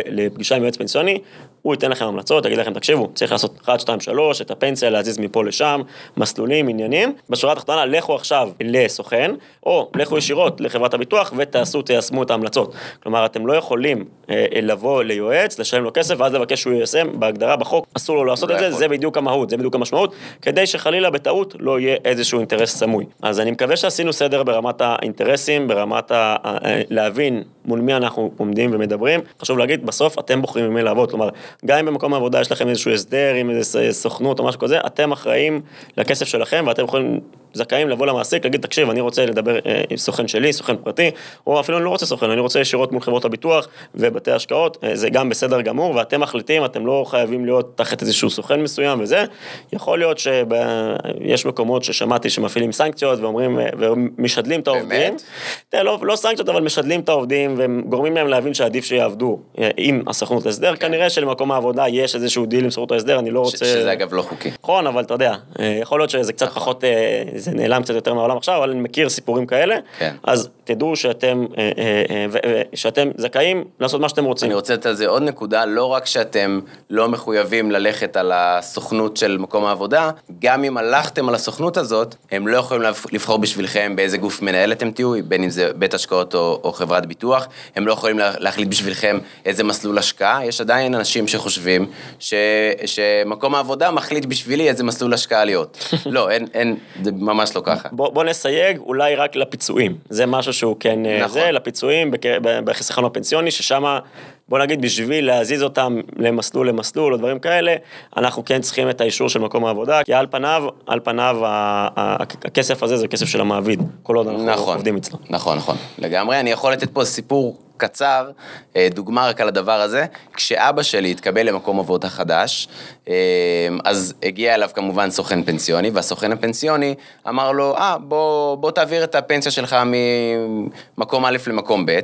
לפגישה עם יועץ פנסיוני, הוא ייתן לכם המלצות, יגיד לכם, תקשיבו, צריך לעשות 1, 2, 3, את הפנסיה, להזיז מפה לשם, מסלולים, עניינים. בשורה התחתונה, לכו עכשיו לסוכן, או לכו ישירות לחברת הביטוח ותעשו, תיישמו את ההמלצות. כלומר, אתם לא יכולים אה, לבוא ליועץ, לשלם לו כסף, ואז לבקש שהוא יישם, בהגדרה בחוק, אסור לו לעשות לא את זה, יכול. זה בדיוק המהות, זה בדיוק המשמעות, כדי שחלילה בטעות לא יהיה איזשהו אינטרס סמוי. אז אני מקווה שעשינו סדר ברמת האינטרסים, ברמת ה... ה- להבין מול מי אנחנו עומדים ומדברים. חשוב להגיד, בסוף אתם בוחרים עם מי לעבוד, כלומר, גם אם במקום העבודה יש לכם איזשהו הסדר עם איזה סוכנות או משהו כזה, אתם אחראים לכסף שלכם ואתם יכולים זכאים לבוא למעסיק, להגיד, תקשיב, אני רוצה לדבר אה, עם סוכן שלי, סוכן פרטי, או אפילו אני לא רוצה סוכן, אני רוצה ישירות מול חברות הביטוח ובתי השקעות, אה, זה גם בסדר גמור, ואתם מחליטים, אתם לא חייבים להיות תחת איזשהו סוכן מסוים וזה. יכול להיות שיש מקומות ששמעתי שמפעילים סנקציות ואומרים, אה, ומשדלים את העובדים. באמת? תראה, לא, לא סנקציות, אבל משדלים את העובדים וגורמים להם להבין שעדיף שיעבדו עם הסוכנות הסדר. כן. כנראה שלמקום העבודה יש איזשהו דיל עם סוכנות ההסדר, אני לא רוצה... שזה אגב לא חוקי. נכון, אבל אתה יודע, יכול להיות שזה קצת נכון. פחות זה נעלם קצת יותר מהעולם עכשיו, אבל אני מכיר סיפורים כאלה, כן. אז תדעו שאתם, אה, אה, אה, שאתם זכאים לעשות מה שאתם רוצים. אני רוצה לתת על זה עוד נקודה, לא רק שאתם לא מחויבים ללכת על הסוכנות של מקום העבודה, גם אם הלכתם על הסוכנות הזאת, הם לא יכולים לבחור בשבילכם באיזה גוף מנהל אתם תהיו, בין אם זה בית השקעות או, או חברת ביטוח, הם לא יכולים להחליט בשבילכם איזה מסלול השקעה, יש עדיין אנשים שחושבים ש, שמקום העבודה מחליט בשבילי איזה מסלול השקעה להיות. לא, אין, אין, זה ממש לא ככה. בוא, בוא נסייג אולי רק לפיצויים, זה משהו שהוא כן, אה, נכון. זה, לפיצויים בחיסכון הפנסיוני, ששם, בוא נגיד, בשביל להזיז אותם למסלול למסלול או דברים כאלה, אנחנו כן צריכים את האישור של מקום העבודה, כי על פניו, על פניו הכסף הזה זה כסף של המעביד, כל עוד אנחנו נכון, עובדים אצלו. נכון, נכון, לגמרי. אני יכול לתת פה סיפור קצר, אה, דוגמה רק על הדבר הזה, כשאבא שלי התקבל למקום עבודה חדש, אה, אז הגיע אליו כמובן סוכן פנסיוני, והסוכן הפנסיוני אמר לו, אה, בוא, בוא תעביר את הפנסיה שלך ממקום א' למקום ב'.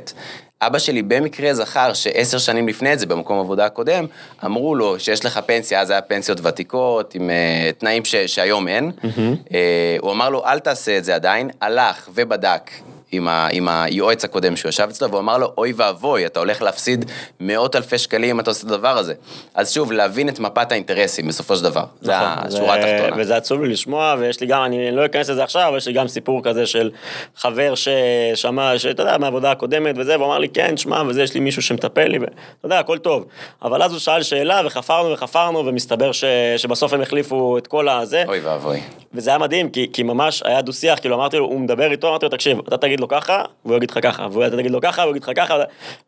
אבא שלי במקרה זכר שעשר שנים לפני זה, במקום עבודה הקודם, אמרו לו שיש לך פנסיה, אז היה פנסיות ותיקות, עם uh, תנאים ש, שהיום אין. Mm-hmm. Uh, הוא אמר לו, אל תעשה את זה עדיין, הלך ובדק עם, ה, עם היועץ הקודם שהוא ישב אצלו, והוא אמר לו, אוי ואבוי, אתה הולך להפסיד מאות אלפי שקלים אם אתה עושה את הדבר הזה. אז שוב, להבין את מפת האינטרסים בסופו של דבר. נכון, זה השורה התחתונה. וזה עצוב לי לשמוע, ויש לי גם, אני לא אכנס לזה עכשיו, אבל יש לי גם סיפור כזה של חבר ששמע, שאתה יודע, מהעבודה הקודמת וזה, והוא אמר לי, כן, שמע, וזה, יש לי מישהו שמטפל לי, ואתה יודע, הכל טוב. אבל אז הוא שאל שאלה, וחפרנו וחפרנו, ומסתבר ש, שבסוף הם החליפו את כל הזה. אוי ואבוי. וזה היה מדהים, כי, כי ממש היה דו-שיח, כאילו אמרתי לו, הוא מדבר איתו, אמרתי לו, תקשיב, אתה תגיד לו ככה, והוא יגיד לך ככה, ואתה תגיד לו ככה, והוא יגיד לך ככה,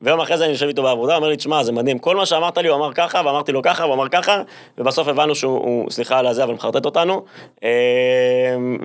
ויום אחרי זה אני יושב איתו בעבודה, אומר לי, תשמע, זה מדהים, כל מה שאמרת לי הוא אמר ככה, ואמרתי לו ככה, והוא אמר ככה, ובסוף הבנו שהוא, סליחה על הזה, אבל מחרטט אותנו, אמ,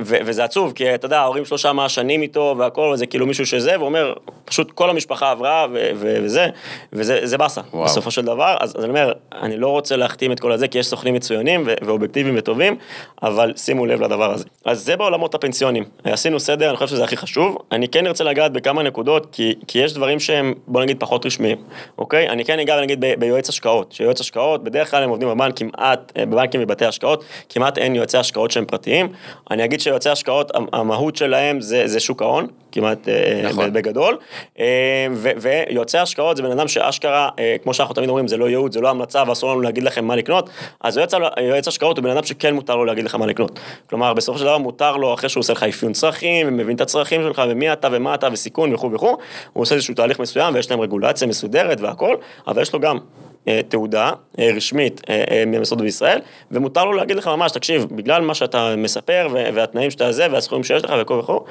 ו- וזה עצוב, כי אתה יודע, ההורים שלו שם שנים איתו, והכל, וזה כאילו מישהו שזה, ואומר, פשוט כל המשפחה עברה, ו- ו- וזה, וזה באסה, בסופו של דבר, אז, אז אני אומר, אני לא רוצה להחתים את כל הזה, כי יש סוכנים מצוינים ואובייקטיביים וטובים, אבל שימו לב לדבר הזה. אז זה בעולמות הפנסיונים. עשינו סדר, אני חושב שזה הכי חשוב. אני כן ארצה לגעת בכמה נקודות, כי, כי יש דברים שהם, בוא נגיד, פחות רשמיים, אוקיי? אני כן אגע, נגיד, ב, ביועץ השקעות. שיועץ השקעות, בדרך כלל הם עובדים בבנק כמעט, אה, בבנקים ובתי השקעות, כמעט אין יועצי השקעות שהם פרטיים. אני אגיד שיועצי השקעות, המהות שלהם זה, זה שוק ההון, כמעט אה, נכון. בגדול. אה, ו, ויועצי השקעות זה בן אדם שאשכרה, כמו שאנחנו תמיד אומרים, זה לא ייעוד, זה לא המלצה ואסור לנו להגיד לכם מה לקנות. אז יועץ, יועץ השקעות הוא בן אדם שכן מותר לו להגיד לך מה לקנות. כלומר, בסופו של דבר מותר לו, אחרי שהוא עושה לך אפיון צרכים, ומבין את הצרכים שלך, ומי אתה ומה אתה וסיכון וכו' וכו', הוא עושה איזשהו תהליך מסוים ויש להם רגולציה מסודרת והכל, אבל יש לו גם אה, תעודה אה, רשמית אה, ממסוד בישראל, ומותר לו להגיד לך ממש, תקשיב, בגלל מה שאתה מספר והתנאים שאתה זה והסכומים שיש לך וכו' וכו',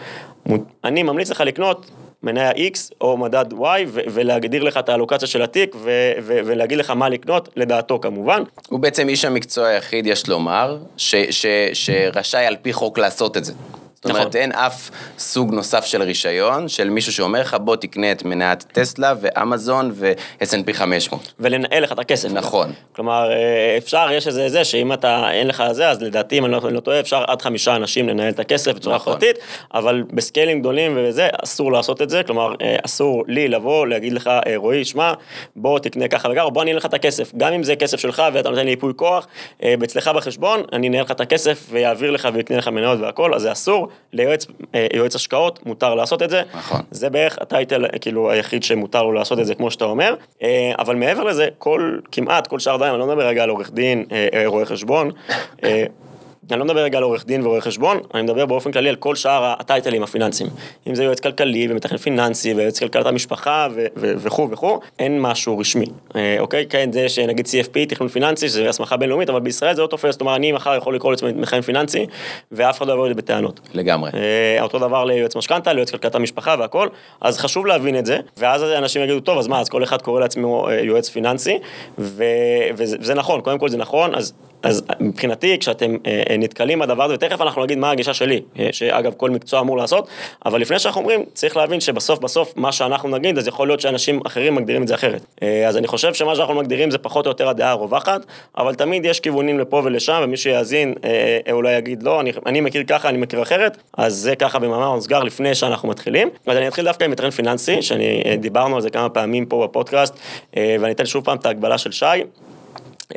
אני ממליץ לך לקנות מניה X או מדד Y ולהגדיר לך את האלוקציה של התיק ולהגיד לך מה לקנות, לדעתו כמובן. הוא בעצם איש המקצוע היחיד, יש לומר, שרשאי על פי חוק לעשות את זה. זאת אומרת, נכון. אין אף סוג נוסף של רישיון, של מישהו שאומר לך, בוא תקנה את מניית טסלה ואמזון ו-S&P 500. ולנהל לך את הכסף. נכון. כלומר, אה, אפשר, יש איזה זה, שאם אתה, אין לך זה, אז לדעתי, אם אני לא, לא טועה, אפשר עד חמישה אנשים לנהל את הכסף בצורה נכון. פרטית, אבל בסקיילים גדולים וזה, אסור לעשות את זה, כלומר, אה, אסור לי לבוא, להגיד לך, אה, רועי, שמע, בוא תקנה ככה וככה, בוא אני אנהל לך את הכסף. גם אם זה כסף שלך ואתה נותן לי ייפוי כוח, אצלך בחשבון, אני אנהל לך את הכסף ויעביר לך ויקנה לך מניות והכל, אז זה אסור. ליועץ אה, השקעות מותר לעשות את זה. נכון. זה בערך הטייטל כאילו היחיד שמותר לו לעשות את זה כמו שאתה אומר. אה, אבל מעבר לזה, כל, כמעט כל שאר דברים, אני לא מדבר רגע על עורך דין, אה, רואה חשבון. אני לא מדבר רגע על עורך דין ורואה חשבון, אני מדבר באופן כללי על כל שאר הטייטלים הפיננסיים. אם זה יועץ כלכלי ומתכנן פיננסי ויועץ כלכלת המשפחה וכו' וכו', אין משהו רשמי, אה, אוקיי? כן, זה שנגיד CFP, תכנון פיננסי, שזה הסמכה בינלאומית, אבל בישראל זה לא תופס, זאת אומרת, אני מחר יכול לקרוא לעצמי מכהן פיננסי, ואף אחד לא יבוא לי בטענות. לגמרי. אה, אותו דבר ליועץ משכנתה, ליועץ כלכלת המשפחה והכל, אז חשוב להבין את זה, ואז אנשים יגידו, טוב, אז מה, אז כל אחד קורא לעצמו אה, יועץ פיננסי, וזה נכון, קודם כל זה נכון, אז אז מבחינתי, כשאתם אה, אה, נתקלים בדבר הזה, ותכף אנחנו נגיד מה הגישה שלי, אה, שאגב, כל מקצוע אמור לעשות, אבל לפני שאנחנו אומרים, צריך להבין שבסוף בסוף, מה שאנחנו נגיד, אז יכול להיות שאנשים אחרים מגדירים את זה אחרת. אז אני חושב שמה שאנחנו מגדירים זה פחות או יותר הדעה הרווחת, אבל תמיד יש כיוונים לפה ולשם, ומי שיאזין אולי יגיד, לא, אני, אני מכיר ככה, אני מכיר אחרת, אז זה ככה במאמר מוסגר לפני שאנחנו מתחילים. אז אני אתחיל דווקא עם טרנד פיננסי, שאני דיברנו על זה כמה פעמים פה בפודקאסט, ואני אתן שוב פעם את ההגבלה של שי.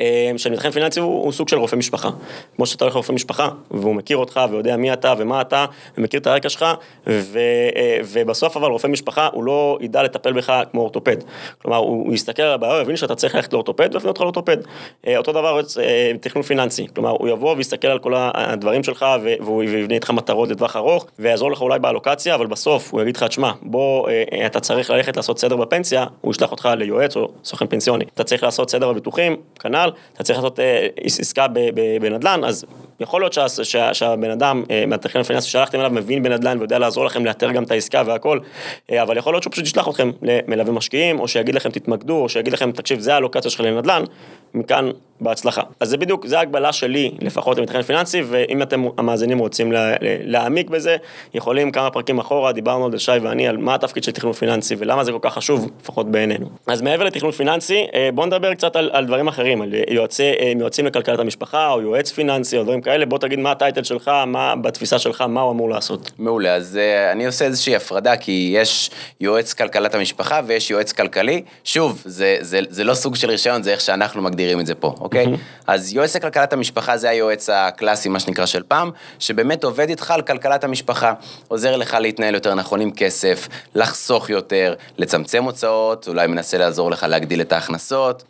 אה, של מתכנן פיננסי הוא, הוא סוג של רופא משפחה. כמו שאתה הולך לרופא משפחה, והוא מכיר אותך ויודע מי אתה ומה אתה, ומכיר את הרקע שלך, ו, אה, ובסוף אבל רופא משפחה הוא לא ידע לטפל בך כמו אורתופד. כלומר, הוא, הוא יסתכל על הבעיה, הוא יבין שאתה צריך ללכת לאורתופד ויפנה אותך לאורתופד. אה, אותו דבר תכנון פיננסי, כלומר, הוא יבוא ויסתכל על כל הדברים שלך, והוא יבנה איתך מטרות לטווח ארוך, ויעזור לך אולי באלוקציה, אבל בסוף הוא יגיד לך, תשמע, בוא, אתה צריך ללכת לעשות סדר בפנסיה, הוא ישלח אותך ליועץ או סוכן פנסיוני. אתה צריך לעשות סדר בביטוחים, כנ"ל, כנ"ל, אתה צריך לעשות אה, עסקה בנדל"ן, אז יכול להיות שה, שה, שהבן אדם אה, מהתכנון הפיננסי שהלכתם אליו מבין בנדל"ן ויודע לעזור לכם לאתר גם את העסקה והכל, אה, אבל יכול להיות שהוא פשוט ישלח אתכם למלווה משקיעים, או שיגיד לכם תתמקדו, או שיגיד לכם, תקשיב, זה האלוקציה שלך לנדל"ן, מכאן בהצלחה. אז זה בדיוק, זה ההגבלה שלי, לפחות למתכנן פיננסי, ואם אתם המאזינים רוצים לה, להעמיק בזה, יכולים כמה פרקים אחורה, דיברנו על שי ואני, על מה התפקיד של תכנון פיננסי ולמה זה כל כך חשוב, לפחות בעינינו. אז מעבר לתכנון פיננסי, אה, בואו נדבר קצת על, על דברים אחרים, על יועצי, יועצים לכלכלת המשפחה, או יועץ פיננסי, או דברים כאלה, בוא תגיד מה הטייטל שלך, מה בתפיסה שלך, מה הוא אמור לעשות. מעולה, אז uh, אני עושה איזושהי הפרדה, כי יש יועץ כלכלת המשפחה ויש יועץ כלכלי. שוב, זה, זה, זה לא סוג של רישיון, זה איך שאנחנו מגדירים את זה פה, אוקיי? Mm-hmm. אז יועץ לכלכלת המשפחה זה היועץ הקלאסי, מה שנקרא, של פעם, שבאמת עובד איתך על כלכלת המשפחה. עוזר לך להתנהל יותר נכון עם כסף, לחסוך יותר, לצמצם הוצאות, אולי מנסה לעזור לך להגדיל את ההכנסות,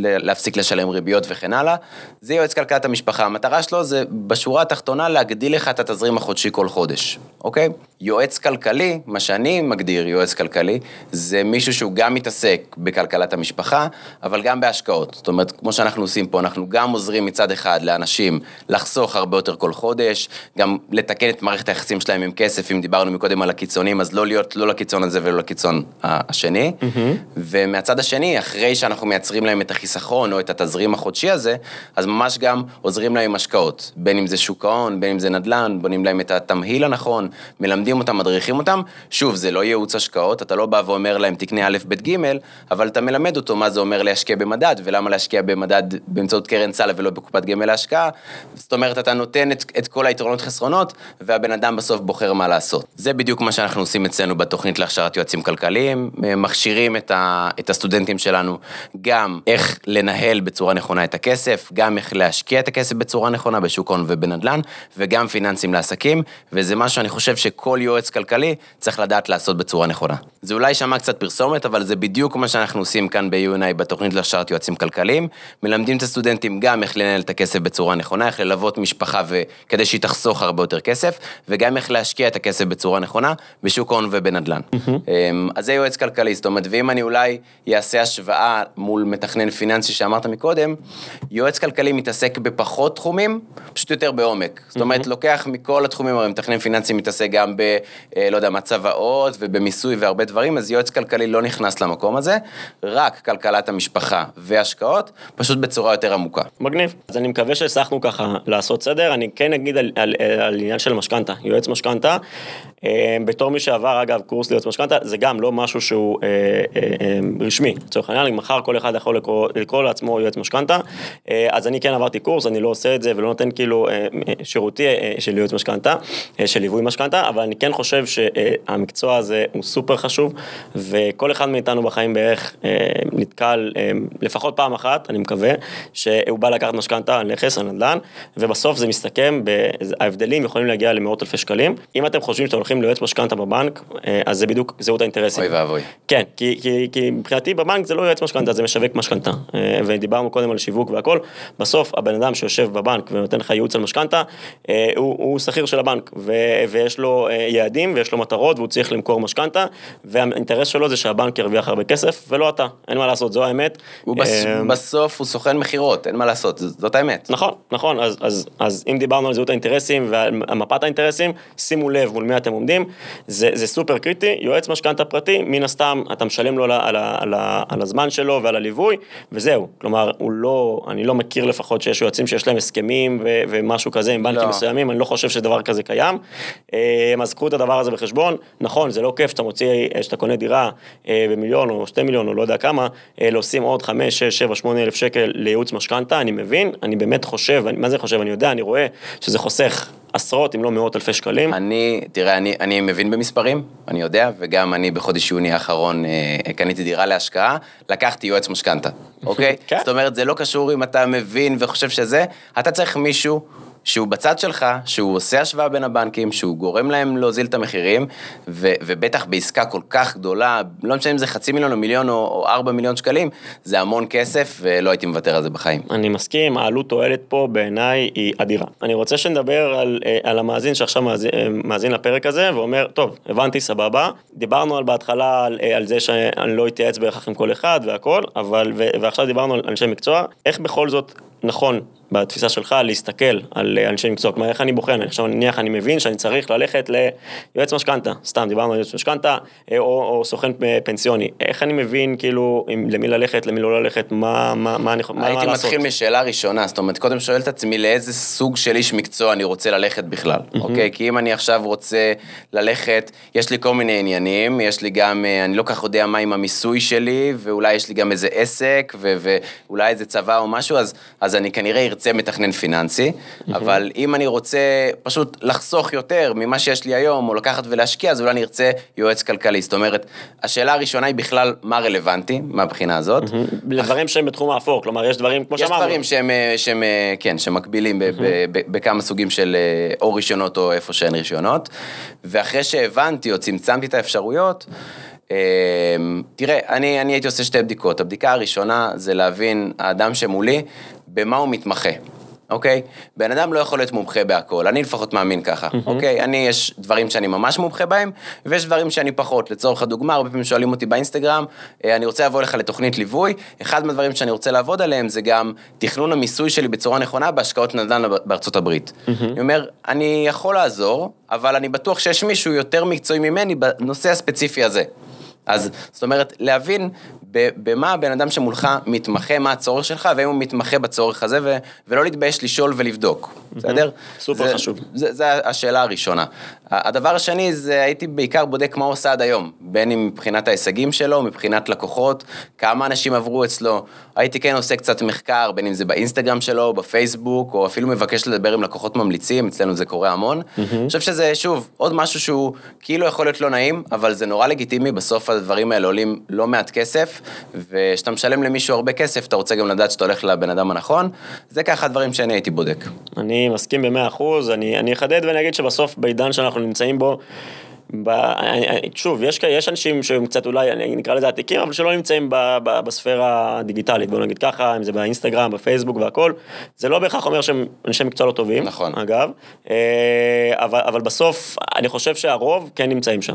להפסיק לשלם ריביות וכן הלאה. זה יועץ כלכלת המשפחה. המטרה שלו זה בשורה התחתונה להגדיל לך את התזרים החודשי כל חודש, אוקיי? יועץ כלכלי, מה שאני מגדיר יועץ כלכלי, זה מישהו שהוא גם מתעסק בכלכלת המשפחה, אבל גם בהשקעות. זאת אומרת, כמו שאנחנו עושים פה, אנחנו גם עוזרים מצד אחד לאנשים לחסוך הרבה יותר כל חודש, גם לתקן את מערכת היחסים שלהם עם כסף, אם דיברנו מקודם על הקיצונים, אז לא להיות לא לקיצון הזה ולא לקיצון השני. Mm-hmm. ומהצד השני, אחרי שאנחנו מייצרים להם את החיסכון או את התזרים החודשי הזה, אז ממש גם עוזרים להם עם השקעות, בין אם זה שוק ההון, בין אם זה נדל"ן, בונים להם את התמהיל הנכון, מלמדים אותם, מדריכים אותם. שוב, זה לא ייעוץ השקעות, אתה לא בא ואומר להם תקנה א', ב', ג', אבל אתה מלמד אותו מה זה אומר להשקיע במדד, ולמה להשקיע במדד באמצעות קרן סל ולא בקופת גמל להשקעה. זאת אומרת, אתה נותן את, את כל היתרונות חסרונות, והבן אדם בסוף בוחר מה לעשות. זה בדיוק מה שאנחנו עושים אצלנו בתוכנית להכשרת יועצים כלכליים, מכשירים את, ה, את הסטודנטים שלנו גם איך לנהל בצורה נכונה את הכסף, גם איך להשקיע את הכסף בצורה נכונה בשוק הון ובנדל"ן, וגם פיננסים לעסקים, וזה מה שאני חושב שכל יועץ כלכלי צריך לדעת לעשות בצורה נכונה. זה אולי יישמע קצת פרסומת, אבל זה בדיוק מה שאנחנו עושים כאן ב-UNI בתוכנית להכשרת יועצים כלכליים. מלמדים את הסטודנטים גם איך לנהל את הכסף בצורה נכונה, איך ללוות משפחה כדי שהיא תחסוך הרבה יותר כסף, וגם איך להשקיע את הכסף בצורה נכונה בשוק הון ובנדל"ן. Mm-hmm. אז זה יועץ כלכלי, זאת אומרת, ואם אני אולי אעשה השוואה מול מתכנן פיננסי שאמרת מקודם, יועץ כלכלי מתעסק בפחות תחומים, פשוט יותר בעומק. זאת אומרת, mm-hmm. לוקח מכל התחומים, הרי מתכנן פיננסי מתעסק גם ב, אה, לא יודע, מצבאות ובמיסוי והרבה דברים, אז יועץ כלכלי לא נכנס למקום הזה, רק כלכלת המשפחה והשקעות, פשוט בצורה יותר עמוקה. מגניב. אז אני מקווה שהצלחנו ככה לעשות סדר. אני כן אגיד על, על, על עניין של משכנתה, יועץ משכנתה. אה, בתור מי שעבר, אגב, קורס ליועץ משכנתה, זה גם לא משהו שהוא אה, אה, אה, רשמי. לצורך העניין, מחר כל אחד יכול לקרוא, לקרוא לעצמו יועץ משכנתה. אה, אז אני כן עברתי קורס, אני לא עושה את זה ולא נותן כאילו אה, שירותי אה, של יועץ משכנתה, אה, של ליווי משכנתה, אבל אני כן חושב שהמקצוע הזה הוא סופר חשוב. חשוב, וכל אחד מאיתנו בחיים בערך נתקל לפחות פעם אחת, אני מקווה, שהוא בא לקחת משכנתה על נכס, על נדל"ן, ובסוף זה מסתכם, ההבדלים יכולים להגיע למאות אלפי שקלים. אם אתם חושבים שאתם הולכים ליועץ משכנתה בבנק, אז זה בדיוק זהות האינטרסים. אוי ואבוי. כן, כי, כי, כי מבחינתי בבנק זה לא יועץ משכנתה, זה משווק משכנתה. ודיברנו קודם על שיווק והכל, בסוף הבן אדם שיושב בבנק ונותן לך ייעוץ על משכנתה, הוא, הוא שכיר של הבנק, ו, ויש לו יעדים ויש לו מטרות והוא צריך למכור משכנתה, והאינטרס שלו זה שהבנק ירוויח הרבה כסף, ולא אתה, אין מה לעשות, זו האמת. הוא בסוף הוא סוכן מכירות, אין מה לעשות, זאת האמת. נכון, נכון, אז, אז, אז אם דיברנו על זהות האינטרסים ועל מפת האינטרסים, שימו לב מול מי אתם עומדים, זה, זה סופר קריטי, יועץ משכנתה פרטי, מן הסתם אתה משלם לו על, על, על, על הזמן שלו ועל הליווי, וזהו, כלומר, הוא לא, אני לא מכיר לפחות שיש יועצים שיש להם הסכמים ו, ומשהו כזה עם בנקים לא. מסוימים, אני לא חושב שדבר כזה קיים, אה, אז קחו את הדבר הזה בחשבון, נכון, זה לא כיף שאתה מוציא, שאתה קונה דירה אה, במיליון או שתי מיליון או לא יודע כמה, אה, להושים עוד חמש, שש, שבע, שמונה אלף שקל לייעוץ משכנתה, אני מבין, אני באמת חושב, אני, מה זה חושב, אני יודע, אני רואה שזה חוסך עשרות אם לא מאות אלפי שקלים. אני, תראה, אני, אני מבין במספרים, אני יודע, וגם אני בחודש יוני האחרון אה, קניתי דירה להשקעה, לקחתי יועץ משכנתה, אוקיי? כן. זאת אומרת, זה לא קשור אם אתה מבין וחושב שזה, אתה צריך מישהו שהוא בצד שלך, שהוא עושה השוואה בין הבנקים, שהוא גורם להם להוזיל את המחירים, ו- ובטח בעסקה כל כך גדולה, לא משנה אם זה חצי מיליון או מיליון או ארבע מיליון שקלים, זה המון כסף, ולא הייתי מוותר על זה בחיים. אני מסכים, העלות תועלת פה בעיניי היא אדירה. אני רוצה שנדבר על, אה, על המאזין שעכשיו מאזין, אה, מאזין לפרק הזה, ואומר, טוב, הבנתי, סבבה, דיברנו על בהתחלה על, אה, על זה שאני לא אתייעץ בהכרח עם כל אחד והכל, אבל, ועכשיו דיברנו על אנשי מקצוע, איך בכל זאת נכון בתפיסה שלך להסתכל על אנשי מקצוע, כלומר איך אני בוחן, עכשיו נניח אני מבין שאני צריך ללכת ליועץ משכנתה, סתם דיברנו על יועץ משכנתה, או, או סוכן פנסיוני, איך אני מבין כאילו אם, למי ללכת, למי לא ללכת, מה, מה, מה אני יכול לעשות? הייתי מתחיל משאלה ראשונה, זאת אומרת קודם שואל את עצמי לאיזה סוג של איש מקצוע אני רוצה ללכת בכלל, mm-hmm. אוקיי? כי אם אני עכשיו רוצה ללכת, יש לי כל מיני עניינים, יש לי גם, אה, אני לא כך יודע מה עם המיסוי שלי, ואולי יש לי גם איזה עסק, ו- ואולי איזה צבא או משהו, אז, אז אני כנראה ארצה מתכנן פיננסי, אבל אם אני רוצה פשוט לחסוך יותר ממה שיש לי היום, או לקחת ולהשקיע, אז אולי אני ארצה יועץ כלכלי. זאת אומרת, השאלה הראשונה היא בכלל מה רלוונטי מהבחינה הזאת. לדברים שהם בתחום האפור, כלומר, יש דברים, כמו שאמרנו. יש דברים שהם, אה, שהם, אה, כן, שמקבילים בכמה סוגים של אה, או רישיונות או איפה שאין רישיונות, ואחרי שהבנתי או צמצמתי את האפשרויות, תראה, אני, אני הייתי עושה שתי בדיקות. הבדיקה הראשונה זה להבין, האדם שמולי, במה הוא מתמחה. אוקיי? בן אדם לא יכול להיות מומחה בהכל, אני לפחות מאמין ככה, mm-hmm. אוקיי? אני, יש דברים שאני ממש מומחה בהם, ויש דברים שאני פחות. לצורך הדוגמה, הרבה פעמים שואלים אותי באינסטגרם, אה, אני רוצה לבוא לך לתוכנית ליווי, אחד מהדברים שאני רוצה לעבוד עליהם זה גם תכנון המיסוי שלי בצורה נכונה בהשקעות נדל"ן בארצות הברית. Mm-hmm. אני אומר, אני יכול לעזור, אבל אני בטוח שיש מישהו יותר מקצועי ממני בנושא הספציפי הזה. אז זאת אומרת, להבין במה הבן אדם שמולך מתמחה, מה הצורך שלך, והאם הוא מתמחה בצורך הזה, ו, ולא להתבייש לשאול ולבדוק, בסדר? סופר זה, חשוב. זה, זה השאלה הראשונה. הדבר השני זה הייתי בעיקר בודק מה הוא עושה עד היום, בין אם מבחינת ההישגים שלו, מבחינת לקוחות, כמה אנשים עברו אצלו. הייתי כן עושה קצת מחקר, בין אם זה באינסטגרם שלו, בפייסבוק, או אפילו מבקש לדבר עם לקוחות ממליצים, אצלנו זה קורה המון. אני חושב שזה, שוב, עוד משהו שהוא כאילו יכול להיות לא נעים, אבל זה נורא לגיטימי, בסוף הדברים האלה עולים לא מעט כסף, וכשאתה משלם למישהו הרבה כסף, אתה רוצה גם לדעת שאתה הולך לבן אדם הנכון. זה ככה הדברים שאני הייתי בודק. אני מסכים במאה אחוז, אני, אחדד ואני אגיד שבסוף בעידן שאנחנו נמצאים בו, ב, שוב, יש, יש אנשים שהם קצת אולי, אני נקרא לזה עתיקים, אבל שלא נמצאים ב, ב, בספירה הדיגיטלית, בוא נגיד ככה, אם זה באינסטגרם, בפייסבוק והכל, זה לא בהכרח אומר שהם אנשי מקצוע לא טובים, נכון. אגב, אה, אבל, אבל בסוף, אני חושב שהרוב כן נמצאים שם,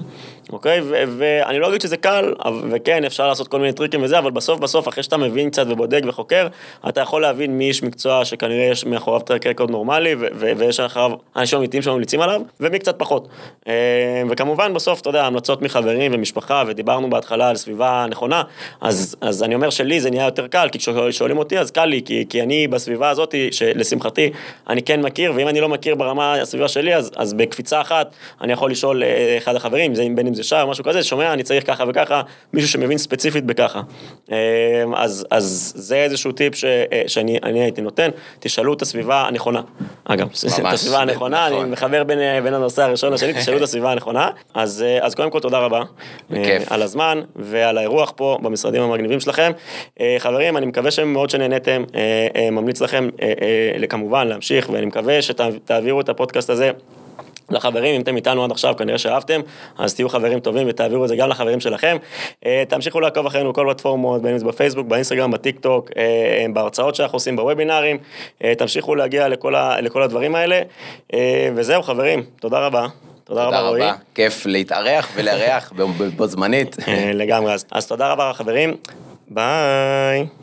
אוקיי? ו, ואני לא אגיד שזה קל, וכן, אפשר לעשות כל מיני טריקים וזה, אבל בסוף בסוף, אחרי שאתה מבין קצת ובודק וחוקר, אתה יכול להבין מי איש מקצוע שכנראה יש מאחוריו טרק רקורד נורמלי, ו, ו, ויש אחריו אנשים אמיתיים שממליצים עליו, ומי קצת פחות. אה, וכמובן בסוף, אתה יודע, המלצות מחברים ומשפחה, ודיברנו בהתחלה על סביבה נכונה, אז, אז אני אומר שלי זה נהיה יותר קל, כי כששואלים אותי אז קל לי, כי, כי אני בסביבה הזאת, שלשמחתי, אני כן מכיר, ואם אני לא מכיר ברמה הסביבה שלי, אז, אז בקפיצה אחת אני יכול לשאול אה, אחד החברים, זה, בין אם זה שער, משהו כזה, שומע, אני צריך ככה וככה, מישהו שמבין ספציפית בככה. אה, אז, אז זה איזשהו טיפ ש, אה, שאני הייתי נותן, תשאלו את הסביבה הנכונה. אגב, ממש, את הסביבה הנכונה, נכון. אני מחבר בין, בין הנושא הראשון לשני, תשאלו את הסביבה הנכונה. אז, אז קודם כל תודה רבה. בכיף. על הזמן ועל האירוח פה במשרדים המגניבים שלכם. חברים, אני מקווה שמאוד שנהניתם, ממליץ לכם כמובן להמשיך, ואני מקווה שתעבירו את הפודקאסט הזה. לחברים, אם אתם איתנו עד עכשיו, כנראה שאהבתם, אז תהיו חברים טובים ותעבירו את זה גם לחברים שלכם. אה, תמשיכו לעקוב אחרינו בכל פלטפורמות, בין אם זה בפייסבוק, באינסטגרם, בטיק טוק, אה, בהרצאות שאנחנו עושים, בוובינארים. אה, תמשיכו להגיע לכל, ה, לכל הדברים האלה. וזהו, חברים, תודה רבה. תודה רבה, רועי. תודה רבה, כיף להתארח ולארח בו זמנית. לגמרי, אז, אז תודה רבה, חברים. ביי.